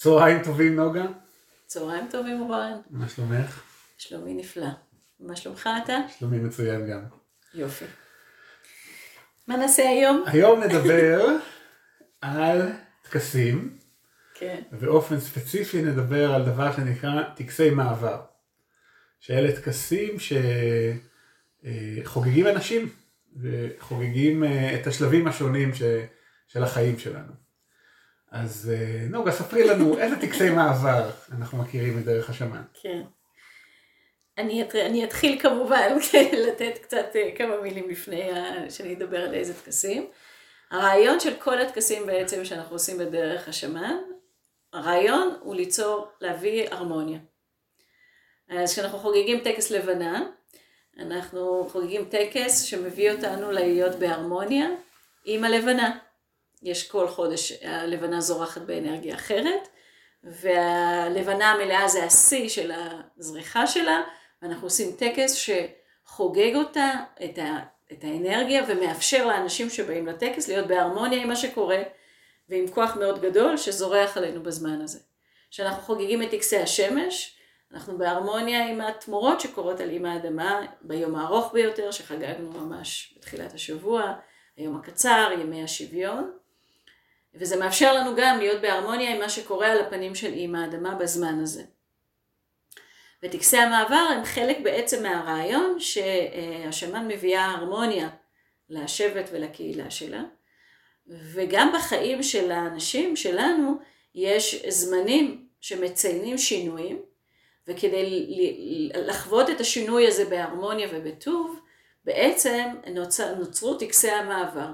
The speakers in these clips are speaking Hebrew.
צהריים טובים נוגה. צהריים טובים אורן. מה שלומך? שלומי נפלא. מה שלומך אתה? שלומי מצוין גם. יופי. מה נעשה היום? היום נדבר על טקסים. כן. ובאופן ספציפי נדבר על דבר שנקרא טקסי מעבר. שאלה טקסים שחוגגים אנשים וחוגגים אה, את השלבים השונים של החיים שלנו. אז אה, נוגה, ספרי לנו איזה טקסי מעבר אנחנו מכירים מדרך השמיים. כן. אני, אני אתחיל כמובן כן, לתת קצת אה, כמה מילים לפני שאני אדבר על איזה טקסים. הרעיון של כל הטקסים בעצם שאנחנו עושים בדרך השמן, הרעיון הוא ליצור, להביא הרמוניה. אז כשאנחנו חוגגים טקס לבנה, אנחנו חוגגים טקס שמביא אותנו להיות בהרמוניה עם הלבנה. יש כל חודש, הלבנה זורחת באנרגיה אחרת, והלבנה המלאה זה השיא של הזריחה שלה, ואנחנו עושים טקס שחוגג אותה, את, ה, את האנרגיה, ומאפשר לאנשים שבאים לטקס להיות בהרמוניה עם מה שקורה, ועם כוח מאוד גדול שזורח עלינו בזמן הזה. כשאנחנו חוגגים את טקסי השמש, אנחנו בהרמוניה עם התמורות שקורות על אימא האדמה ביום הארוך ביותר שחגגנו ממש בתחילת השבוע, היום הקצר, ימי השוויון. וזה מאפשר לנו גם להיות בהרמוניה עם מה שקורה על הפנים של אימא האדמה בזמן הזה. וטקסי המעבר הם חלק בעצם מהרעיון שהשמן מביאה הרמוניה לשבט ולקהילה שלה. וגם בחיים של האנשים שלנו יש זמנים שמציינים שינויים, וכדי לחוות את השינוי הזה בהרמוניה ובטוב, בעצם נוצר, נוצרו טקסי המעבר.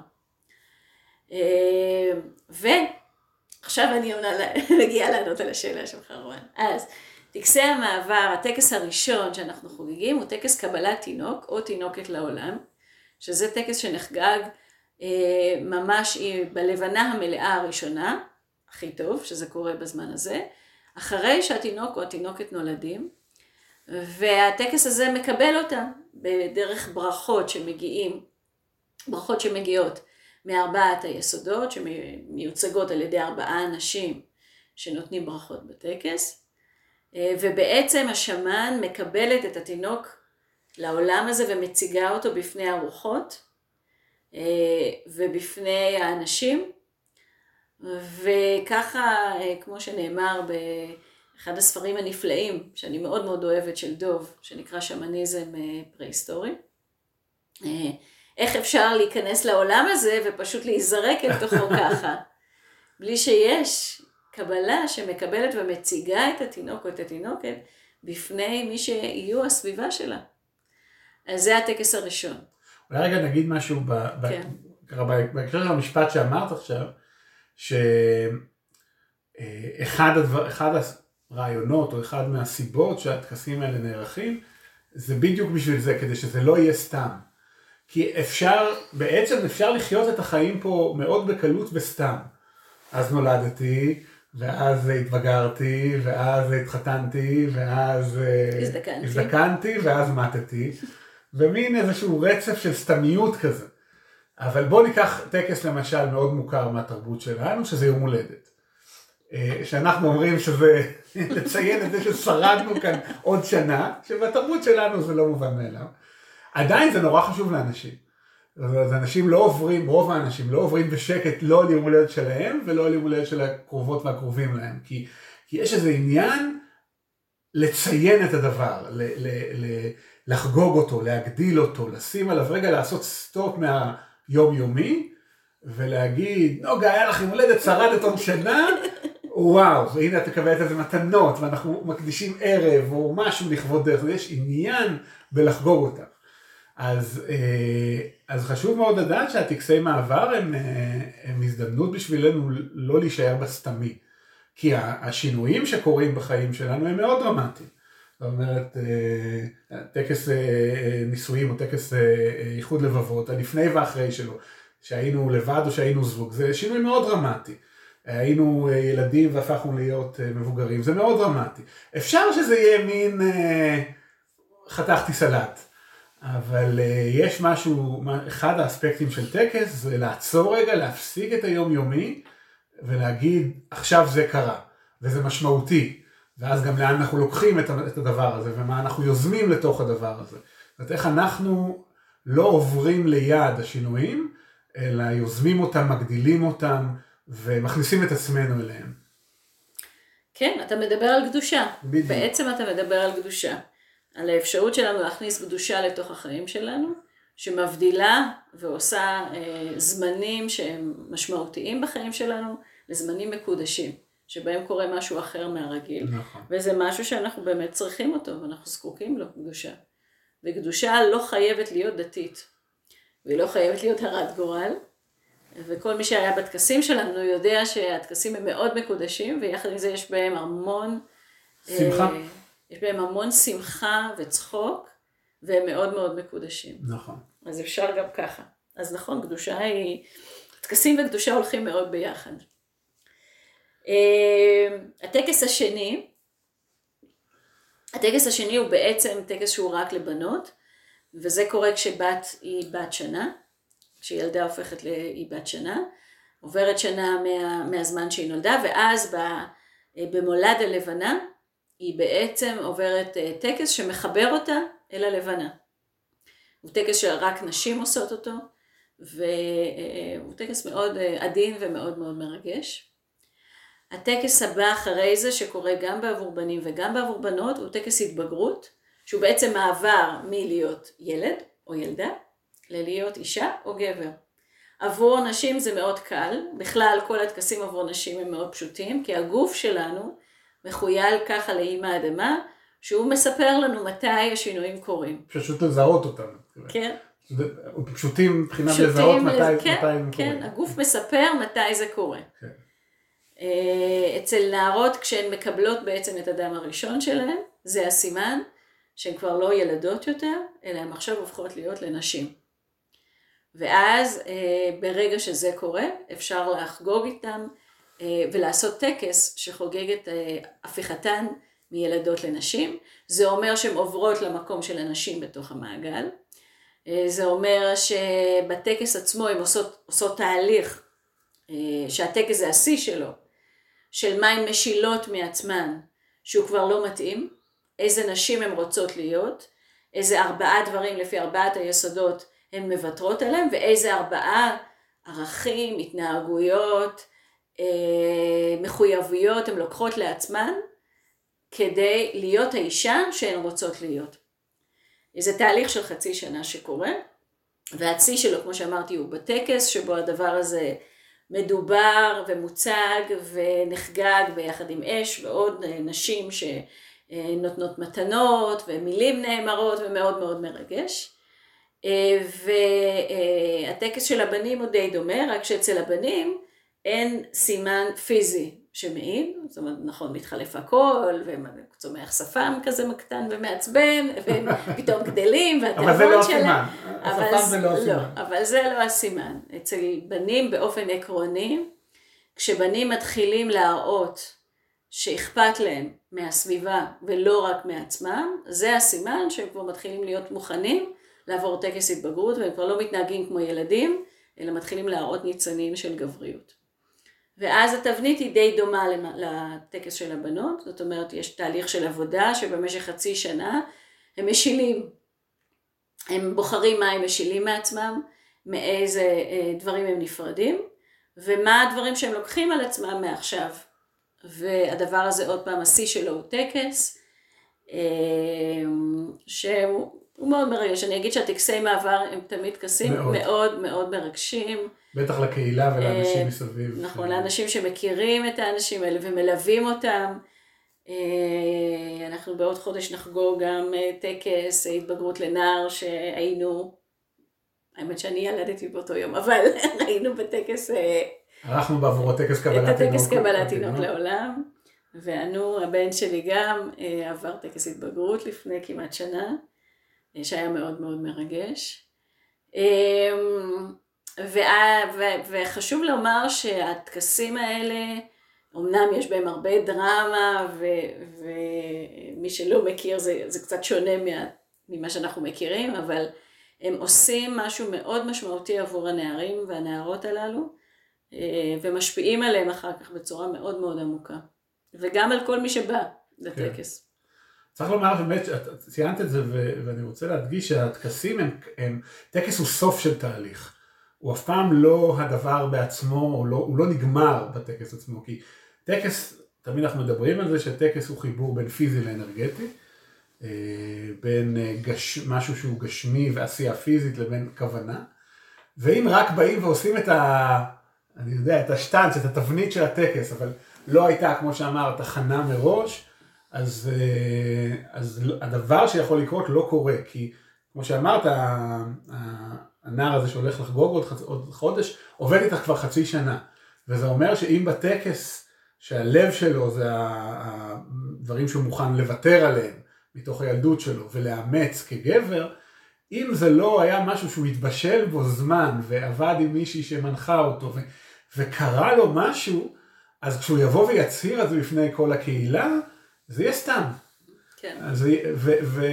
אה, ועכשיו אני מגיעה לענות על השאלה שלך רואן. אז טקסי המעבר, הטקס הראשון שאנחנו חוגגים הוא טקס קבלת תינוק או תינוקת לעולם, שזה טקס שנחגג אה, ממש בלבנה המלאה הראשונה, הכי טוב, שזה קורה בזמן הזה, אחרי שהתינוק או התינוקת נולדים, והטקס הזה מקבל אותם בדרך ברכות שמגיעים, ברכות שמגיעות מארבעת היסודות, שמיוצגות על ידי ארבעה אנשים שנותנים ברכות בטקס, אה, ובעצם השמן מקבלת את התינוק לעולם הזה ומציגה אותו בפני הרוחות, אה, ובפני האנשים, וככה, אה, כמו שנאמר באחד הספרים הנפלאים, שאני מאוד מאוד אוהבת, של דוב, שנקרא שמניזם פרה-היסטורי, איך אפשר להיכנס לעולם הזה ופשוט להיזרק אל תוכו ככה, בלי שיש קבלה שמקבלת ומציגה את התינוק או את התינוקת בפני מי שיהיו הסביבה שלה. אז זה הטקס הראשון. אולי רגע נגיד משהו כן. בהקשר של המשפט שאמרת עכשיו, שאחד הדבר, אחד הרעיונות או אחד מהסיבות שהטקסים האלה נערכים, זה בדיוק בשביל זה, כדי שזה לא יהיה סתם. כי אפשר, בעצם אפשר לחיות את החיים פה מאוד בקלות וסתם. אז נולדתי, ואז התבגרתי, ואז התחתנתי, ואז אה, הזדקנתי, הזדקנתי ואז מתתי. ומין איזשהו רצף של סתמיות כזה. אבל בואו ניקח טקס למשל מאוד מוכר מהתרבות שלנו, שזה יום הולדת. אה, שאנחנו אומרים שזה לציין את זה ששרדנו כאן עוד שנה, שבתרבות שלנו זה לא מובן מאליו. עדיין זה נורא חשוב לאנשים. אז אנשים לא עוברים, רוב האנשים לא עוברים בשקט לא על יום הולדת שלהם ולא על יום הולדת של הקרובות והקרובים להם. כי, כי יש איזה עניין לציין את הדבר, ל, ל, ל, לחגוג אותו, להגדיל אותו, לשים עליו רגע לעשות סטופ מהיומיומי ולהגיד, נוגה, היה לך יום הולדת, שרדת עוד שנה, וואו, והנה את מקבלת איזה מתנות ואנחנו מקדישים ערב או משהו לכבודך, יש עניין בלחגוג אותה. אז, אה, אז חשוב מאוד לדעת שהטקסי מעבר הם, אה, הם הזדמנות בשבילנו לא להישאר בסתמי. כי השינויים שקורים בחיים שלנו הם מאוד דרמטיים. זאת אומרת, אה, טקס נישואים או טקס איחוד לבבות, הלפני ואחרי שלו, שהיינו לבד או שהיינו זוג, זה שינוי מאוד דרמטי. היינו ילדים והפכנו להיות מבוגרים, זה מאוד דרמטי. אפשר שזה יהיה מין חתכתי סלט, אבל יש משהו, אחד האספקטים של טקס זה לעצור רגע, להפסיק את היומיומי ולהגיד עכשיו זה קרה. וזה משמעותי. ואז גם לאן אנחנו לוקחים את הדבר הזה, ומה אנחנו יוזמים לתוך הדבר הזה. זאת אומרת, איך אנחנו לא עוברים ליד השינויים, אלא יוזמים אותם, מגדילים אותם, ומכניסים את עצמנו אליהם. כן, אתה מדבר על קדושה. בדיוק. בעצם אתה מדבר על קדושה. על האפשרות שלנו להכניס קדושה לתוך החיים שלנו, שמבדילה ועושה אה, זמנים שהם משמעותיים בחיים שלנו לזמנים מקודשים, שבהם קורה משהו אחר מהרגיל. נכון. וזה משהו שאנחנו באמת צריכים אותו, ואנחנו זקוקים לו, קדושה. וקדושה לא חייבת להיות דתית, והיא לא חייבת להיות הרת גורל, וכל מי שהיה בטקסים שלנו יודע שהטקסים הם מאוד מקודשים, ויחד עם זה יש בהם המון... שמחה. אה, יש בהם המון שמחה וצחוק, והם מאוד מאוד מקודשים. נכון. אז אפשר גם ככה. אז נכון, קדושה היא... טקסים וקדושה הולכים מאוד ביחד. אה, הטקס השני, הטקס השני הוא בעצם טקס שהוא רק לבנות, וזה קורה כשבת היא בת שנה, כשילדה הופכת היא בת שנה, עוברת שנה מה, מהזמן שהיא נולדה, ואז במולד הלבנה היא בעצם עוברת אה, טקס שמחבר אותה אל הלבנה. הוא טקס שרק נשים עושות אותו, והוא טקס מאוד אה, עדין ומאוד מאוד מרגש. הטקס הבא אחרי זה, שקורה גם בעבור בנים וגם בעבור בנות, הוא טקס התבגרות, שהוא בעצם מעבר מלהיות ילד או ילדה, ללהיות אישה או גבר. עבור נשים זה מאוד קל, בכלל כל הטקסים עבור נשים הם מאוד פשוטים, כי הגוף שלנו מחוייל ככה לאימא האדמה, שהוא מספר לנו מתי השינויים קורים. פשוט לזהות אותם. כן. פשוטים מבחינת לזהות מתי, כן, מתי הם כן, קורים. כן, הגוף מספר מתי זה קורה. כן. אה, אצל נערות כשהן מקבלות בעצם את הדם הראשון שלהן, זה הסימן שהן כבר לא ילדות יותר, אלא הן עכשיו הופכות להיות לנשים. ואז אה, ברגע שזה קורה, אפשר לחגוג איתם אה, ולעשות טקס שחוגג את אה, הפיכתן מילדות לנשים. זה אומר שהן עוברות למקום של הנשים בתוך המעגל. אה, זה אומר שבטקס עצמו הן עושות, עושות תהליך, שהטקס זה השיא שלו, של מה הן משילות מעצמן, שהוא כבר לא מתאים, איזה נשים הן רוצות להיות, איזה ארבעה דברים לפי ארבעת היסודות הן מוותרות עליהם, ואיזה ארבעה ערכים, התנהגויות, אה, מחויבויות הן לוקחות לעצמן כדי להיות האישה שהן רוצות להיות. זה תהליך של חצי שנה שקורה, והצי שלו, כמו שאמרתי, הוא בטקס, שבו הדבר הזה מדובר ומוצג ונחגג ביחד עם אש ועוד נשים שנותנות מתנות ומילים נאמרות ומאוד מאוד מרגש. אה, והטקס של הבנים הוא די דומה, רק שאצל הבנים אין סימן פיזי שמעיד, זאת אומרת, נכון, מתחלף הכל, וצומח שפם כזה מקטן ומעצבן, והם פתאום גדלים, והתיאבון שלהם. אבל זה לא הסימן, השפם זה לא הסימן. לא, אבל זה לא הסימן. אצל בנים באופן עקרוני, כשבנים מתחילים להראות שאכפת להם מהסביבה ולא רק מעצמם, זה הסימן שהם כבר מתחילים להיות מוכנים לעבור טקס התבגרות, והם כבר לא מתנהגים כמו ילדים, אלא מתחילים להראות ניצנים של גבריות. ואז התבנית היא די דומה לטקס של הבנות, זאת אומרת יש תהליך של עבודה שבמשך חצי שנה הם משילים, הם בוחרים מה הם משילים מעצמם, מאיזה אה, דברים הם נפרדים, ומה הדברים שהם לוקחים על עצמם מעכשיו. והדבר הזה עוד פעם, השיא שלו הוא טקס, אה, שהוא מאוד מרגש. אני אגיד שהטקסי מעבר הם תמיד טקסים מאוד מאוד, מאוד מרגשים. בטח לקהילה ולאנשים אה, מסביב. נכון, לאנשים שמכירים את האנשים האלה ומלווים אותם. אה, אנחנו בעוד חודש נחגוג גם אה, טקס התבגרות לנער שהיינו, האמת שאני ילדתי באותו יום, אבל היינו בטקס... הלכנו בעבור הטקס קבלת תינוק. את הטקס קבלת תינוק לעולם, ואנו, הבן שלי גם עבר טקס התבגרות לפני כמעט שנה, שהיה מאוד מאוד מרגש. וחשוב לומר שהטקסים האלה, אמנם יש בהם הרבה דרמה, ומי שלא מכיר זה, זה קצת שונה מה, ממה שאנחנו מכירים, אבל הם עושים משהו מאוד משמעותי עבור הנערים והנערות הללו, אה, ומשפיעים עליהם אחר כך בצורה מאוד מאוד עמוקה. וגם על כל מי שבא לטקס. כן. צריך לומר באמת, ציינת את זה ואני רוצה להדגיש שהטקסים הם, הם, טקס הוא סוף של תהליך. הוא אף פעם לא הדבר בעצמו, הוא לא, הוא לא נגמר בטקס עצמו, כי טקס, תמיד אנחנו מדברים על זה שטקס הוא חיבור בין פיזי לאנרגטי, אה, בין אה, גש, משהו שהוא גשמי ועשייה פיזית לבין כוונה, ואם רק באים ועושים את ה... אני יודע, את השטאנץ, את התבנית של הטקס, אבל לא הייתה, כמו שאמרת, הכנה מראש, אז, אה, אז הדבר שיכול לקרות לא קורה, כי כמו שאמרת, הנער הזה שהולך לחגוג עוד, חצ... עוד חודש, עובד איתך כבר חצי שנה. וזה אומר שאם בטקס, שהלב שלו זה הדברים שהוא מוכן לוותר עליהם מתוך הילדות שלו ולאמץ כגבר, אם זה לא היה משהו שהוא התבשל בו זמן ועבד עם מישהי שמנחה אותו ו... וקרה לו משהו, אז כשהוא יבוא ויצהיר את זה בפני כל הקהילה, זה יהיה סתם. כן. אז, ו, ו,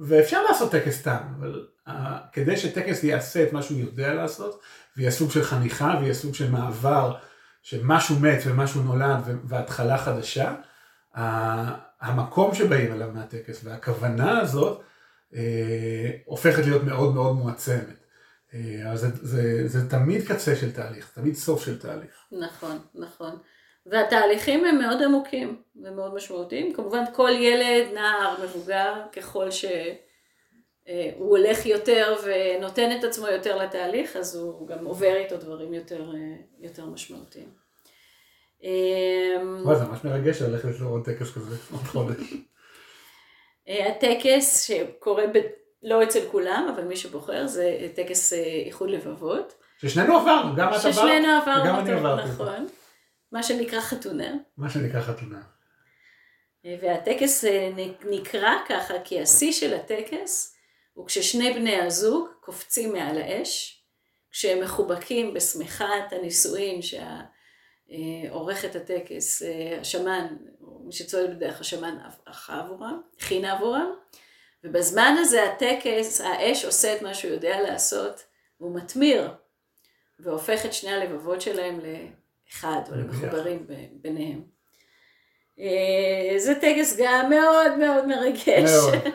ואפשר לעשות טקס סתם, אבל uh, כדי שטקס יעשה את מה שהוא יודע לעשות, ויהיה סוג של חניכה, ויהיה סוג של מעבר, שמשהו מת ומשהו נולד והתחלה חדשה, uh, המקום שבאים אליו מהטקס והכוונה הזאת uh, הופכת להיות מאוד מאוד מועצמת. אה, אז זה, זה, זה תמיד קצה של תהליך, תמיד סוף של תהליך. נכון, נכון. והתהליכים הם מאוד עמוקים ומאוד משמעותיים. כמובן כל ילד, נער, מבוגר, ככל שהוא אה, הולך יותר ונותן את עצמו יותר לתהליך, אז הוא גם עובר איתו דברים יותר, אה, יותר משמעותיים. וואי, זה ממש מרגש ללכת לעוד טקס כזה עוד חודש. הטקס שקורה לא אצל כולם, אבל מי שבוחר, זה טקס אה, איחוד לבבות. ששנינו עברנו, גם את עברת וגם אני עברתי. נכון. מה שנקרא חתונה. מה שנקרא חתונה. אה, והטקס אה, נקרא ככה, כי השיא של הטקס הוא כששני בני הזוג קופצים מעל האש, כשהם מחובקים בשמיכת הנישואין שהעורכת הטקס, השמן, מי שצועד בדרך השמן ערכה עבורם, הכינה עבורם, ובזמן הזה הטקס, האש עושה את מה שהוא יודע לעשות, והוא מתמיר, והופך את שני הלבבות שלהם לאחד, או למחוברים ביניהם. אה, זה טקס גם מאוד מאוד מרגש. מאוד.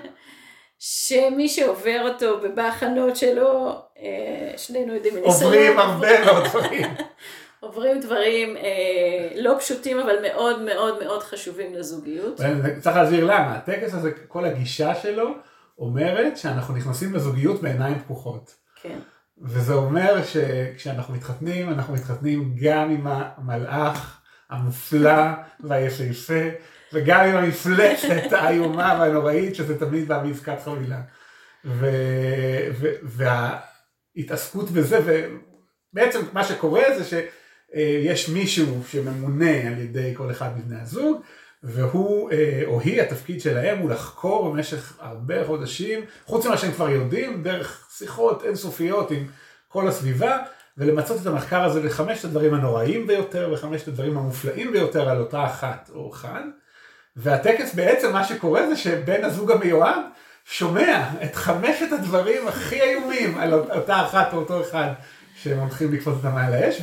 שמי שעובר אותו ובהכנות שלו, אה, שנינו יודעים מניסיון. עוברים הרבה מאוד דברים. עוברים דברים אה, לא פשוטים, אבל מאוד מאוד מאוד חשובים לזוגיות. צריך להסביר למה, הטקס הזה, כל הגישה שלו אומרת שאנחנו נכנסים לזוגיות בעיניים פקוחות. כן. וזה אומר שכשאנחנו מתחתנים, אנחנו מתחתנים גם עם המלאך המופלא והיפהפה, וגם עם המפלצת האיומה והנוראית, שזה תמיד בא בעסקת חבילה. ו... ו... וההתעסקות בזה, ובעצם מה שקורה זה ש... אה, יש מישהו שממונה על ידי כל אחד מבני הזוג, והוא אה, או היא, התפקיד שלהם הוא לחקור במשך הרבה חודשים, חוץ ממה שהם כבר יודעים, דרך שיחות אינסופיות עם כל הסביבה, ולמצות את המחקר הזה לחמשת הדברים הנוראים ביותר וחמשת הדברים המופלאים ביותר על אותה אחת או אחד. והטקס בעצם מה שקורה זה שבן הזוג המיועד שומע את חמשת הדברים הכי איומים על אותה אחת או אותו אחד שהם הולכים לקפוץ אותם מעל האש.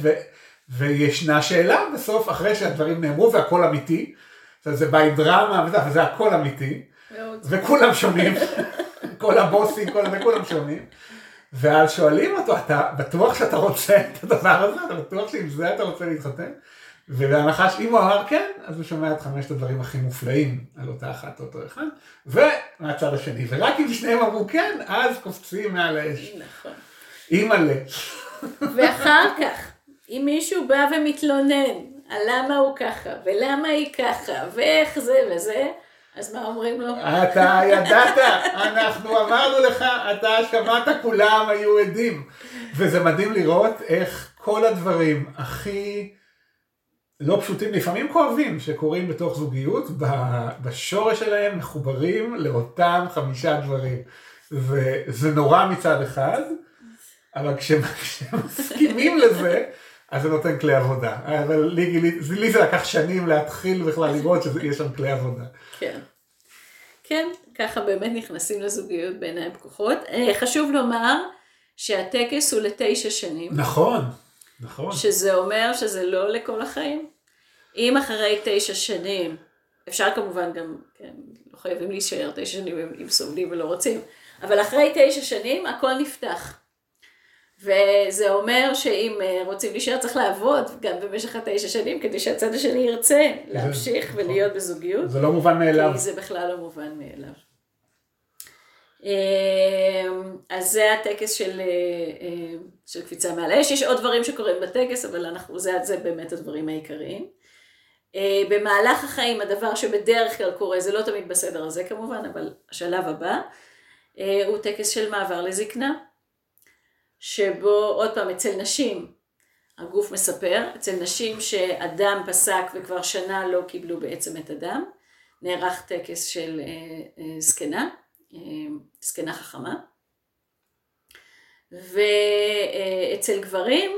וישנה שאלה בסוף, אחרי שהדברים נאמרו והכל אמיתי, זה בא עם דרמה וזה, וזה הכל אמיתי, וכולם שומעים, כל הבוסים, כל הזה, כולם שומעים, ואז שואלים אותו, אתה בטוח שאתה רוצה את הדבר הזה? אתה בטוח שעם זה אתה רוצה להתחתן? ובהנחה שאם הוא אמר כן, אז הוא שומע את חמשת הדברים הכי מופלאים על אותה אחת או אותו אחד, ומהצד השני, ורק אם שניהם אמרו כן, אז קופצים מעל האש. נכון. אימא'לה. ואחר כך, אם מישהו בא ומתלונן למה הוא ככה, ולמה היא ככה, ואיך זה וזה, אז מה אומרים לו? אתה ידעת, אנחנו אמרנו לך, אתה שמעת, כולם היו עדים. וזה מדהים לראות איך כל הדברים הכי לא פשוטים, לפעמים כואבים, שקורים בתוך זוגיות, בשורש שלהם מחוברים לאותם חמישה דברים. וזה נורא מצד אחד, אבל כשמסכימים לזה, אז זה נותן כלי עבודה. אבל לי, לי, לי זה לקח שנים להתחיל בכלל לראות שיש שם כלי עבודה. כן. כן, ככה באמת נכנסים לזוגיות בעיניים פקוחות. אה, חשוב לומר שהטקס הוא לתשע שנים. נכון, נכון. שזה אומר שזה לא לכל החיים. אם אחרי תשע שנים, אפשר כמובן גם, כן, לא חייבים להישאר תשע שנים אם סובלים ולא רוצים, אבל אחרי תשע שנים הכל נפתח. וזה אומר שאם אה, רוצים להישאר צריך לעבוד גם במשך התשע שנים כדי שהצד השני ירצה להמשיך נכון. ולהיות בזוגיות. זה לא מובן מאליו. כי זה בכלל לא מובן מאליו. אה, אז זה הטקס של, אה, של קפיצה מעל האש. יש עוד דברים שקורים בטקס, אבל אנחנו, זה, זה באמת הדברים העיקריים. במהלך החיים הדבר שבדרך כלל קורה, זה לא תמיד בסדר הזה כמובן, אבל השלב הבא, הוא טקס של מעבר לזקנה. שבו, עוד פעם, אצל נשים, הגוף מספר, אצל נשים שאדם פסק וכבר שנה לא קיבלו בעצם את הדם, נערך טקס של אה, אה, זקנה, אה, זקנה חכמה. ואצל גברים,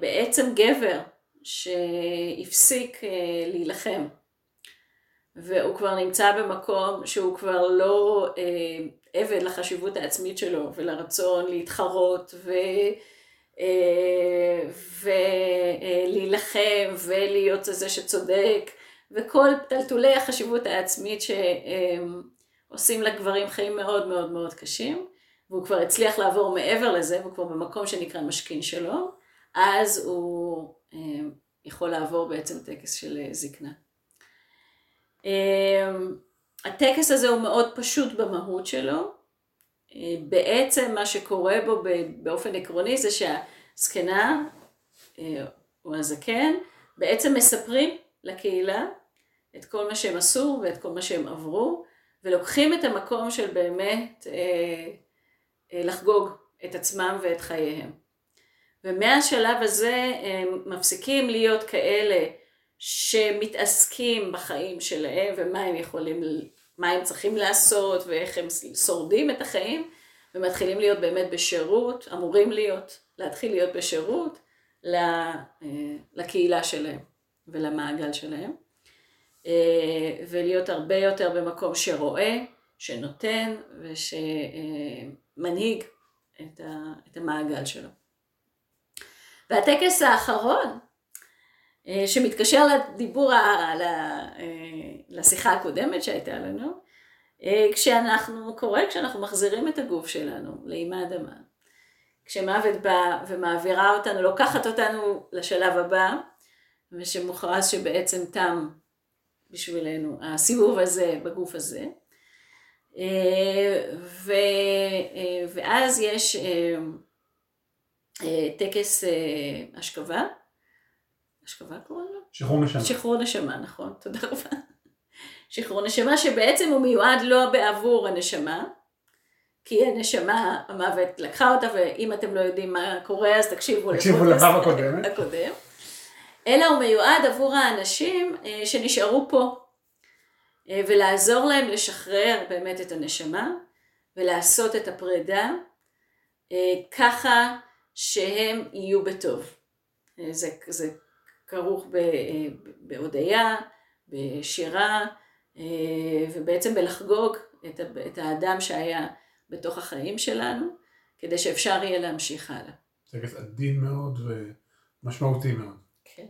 בעצם גבר שהפסיק להילחם, והוא כבר נמצא במקום שהוא כבר לא עבד לחשיבות העצמית שלו ולרצון להתחרות ו... אה, ולהילחם ולהיות זה שצודק וכל טלטולי החשיבות העצמית שעושים לגברים חיים מאוד מאוד מאוד קשים והוא כבר הצליח לעבור מעבר לזה והוא כבר במקום שנקרא משכין שלו אז הוא אה, יכול לעבור בעצם טקס של זקנה. הטקס הזה הוא מאוד פשוט במהות שלו. אה, בעצם מה שקורה בו באופן עקרוני זה שהזקנה אה, או הזקן בעצם מספרים לקהילה את כל מה שהם עשו ואת כל מה שהם עברו ולוקחים את המקום של באמת אה, לחגוג את עצמם ואת חייהם. ומהשלב הזה הם מפסיקים להיות כאלה שמתעסקים בחיים שלהם ומה הם יכולים מה הם צריכים לעשות ואיך הם שורדים את החיים, ומתחילים להיות באמת בשירות, אמורים להיות, להתחיל להיות בשירות אה, לקהילה שלהם ולמעגל שלהם, אה, ולהיות הרבה יותר במקום שרואה, שנותן ושמנהיג את המעגל שלו. והטקס האחרון שמתקשר לדיבור, אה, לשיחה הקודמת שהייתה לנו, אה, כשאנחנו, קורה כשאנחנו מחזירים את הגוף שלנו לאימא אדמה. כשמוות בא ומעבירה אותנו, לוקחת אותנו לשלב הבא, ושמוכרז שבעצם תם בשבילנו הסיבוב הזה בגוף הזה. ו, ואז יש טקס השכבה, השכבה קוראים לו? שחרור נשמה. שחרור נשמה, נכון, תודה רבה. שחרור נשמה שבעצם הוא מיועד לא בעבור הנשמה, כי הנשמה, המוות לקחה אותה, ואם אתם לא יודעים מה קורה אז תקשיבו תקשיבו לפעם הקודמת. הקודם. אלא הוא מיועד עבור האנשים אה, שנשארו פה, אה, ולעזור להם לשחרר באמת את הנשמה, ולעשות את הפרידה, אה, ככה שהם יהיו בטוב. זה, זה כרוך בהודיה, בשירה, אה, ובעצם בלחגוג את האדם שהיה בתוך החיים שלנו, כדי שאפשר יהיה להמשיך הלאה. טקס עדין מאוד ומשמעותי מאוד. כן.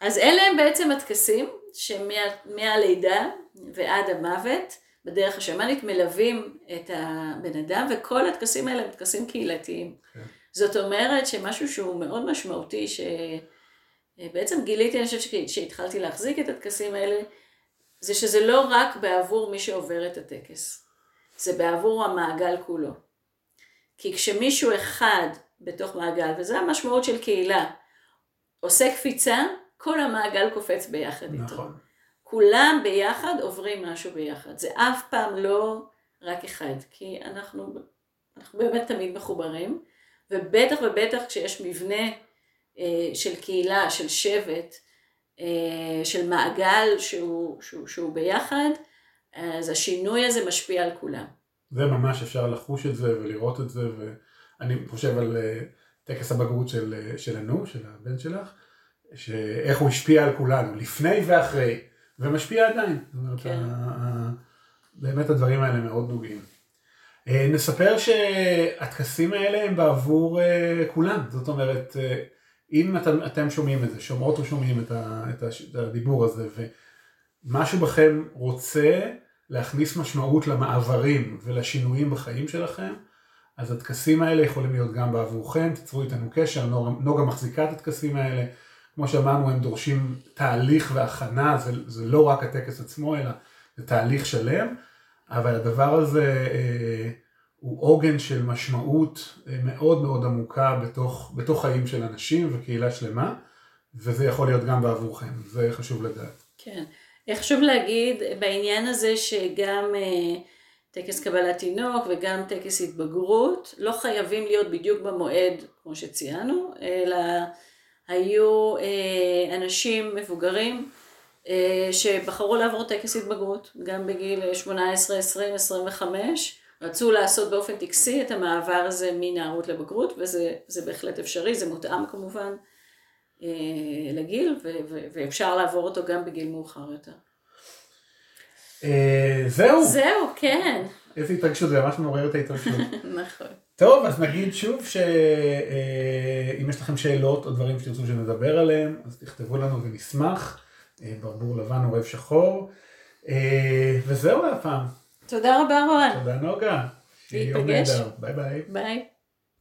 אז אלה הם בעצם הטקסים שמהלידה ועד המוות בדרך השמאנית מלווים את הבן אדם, וכל הטקסים האלה הם טקסים קהילתיים. כן. זאת אומרת שמשהו שהוא מאוד משמעותי, שבעצם גיליתי, אני חושבת שהתחלתי להחזיק את הטקסים האלה, זה שזה לא רק בעבור מי שעובר את הטקס, זה בעבור המעגל כולו. כי כשמישהו אחד בתוך מעגל, וזו המשמעות של קהילה, עושה קפיצה, כל המעגל קופץ ביחד איתו. נכון. כולם ביחד עוברים משהו ביחד. זה אף פעם לא רק אחד, כי אנחנו, אנחנו באמת תמיד מחוברים. ובטח ובטח כשיש מבנה של קהילה, של שבט, אה, של מעגל שהוא, שהוא, שהוא ביחד, אז השינוי הזה משפיע על כולם. זה ממש אפשר לחוש את זה ולראות את זה, ואני חושב על אה, טקס הבגרות של, שלנו, של הבן שלך, שאיך הוא השפיע על כולנו, לפני ואחרי, ומשפיע עדיין. זאת אומרת, כן. באמת הדברים האלה מאוד נוגעים. אה, נספר שהטקסים האלה הם בעבור אה, כולם, זאת אומרת, אה, אם אתם, אתם שומעים את זה, שומעות או שומעים את, ה, את, ה, את הדיבור הזה, ומשהו בכם רוצה להכניס משמעות למעברים ולשינויים בחיים שלכם, אז הטקסים האלה יכולים להיות גם בעבורכם, תצרו איתנו קשר, נוגה, נוגה מחזיקה את הטקסים האלה, כמו שאמרנו הם דורשים תהליך והכנה, זה, זה לא רק הטקס עצמו אלא זה תהליך שלם, אבל הדבר הזה אה, הוא עוגן של משמעות אה, מאוד מאוד עמוקה בתוך, בתוך חיים של אנשים וקהילה שלמה, וזה יכול להיות גם בעבורכם, זה חשוב לדעת. כן, חשוב להגיד בעניין הזה שגם אה, טקס קבלת תינוק וגם טקס התבגרות לא חייבים להיות בדיוק במועד כמו שציינו, אלא היו אה, אנשים מבוגרים שבחרו לעבור טקס התבגרות, גם בגיל 18, 20, 25, רצו לעשות באופן טקסי את המעבר הזה מנערות לבגרות, וזה בהחלט אפשרי, זה מותאם כמובן אה, לגיל, ואפשר לעבור אותו גם בגיל מאוחר יותר. זהו. זהו, כן. איזה התרגשות, זה ממש מעורר את ההתרגשות. נכון. טוב, אז נגיד שוב שאם יש לכם שאלות או דברים שתרצו שנדבר עליהם, אז תכתבו לנו ונשמח. ברבור לבן עורב שחור. וזהו להפעם. תודה רבה רון. תודה נוגה. להתפגש. ביי ביי. ביי.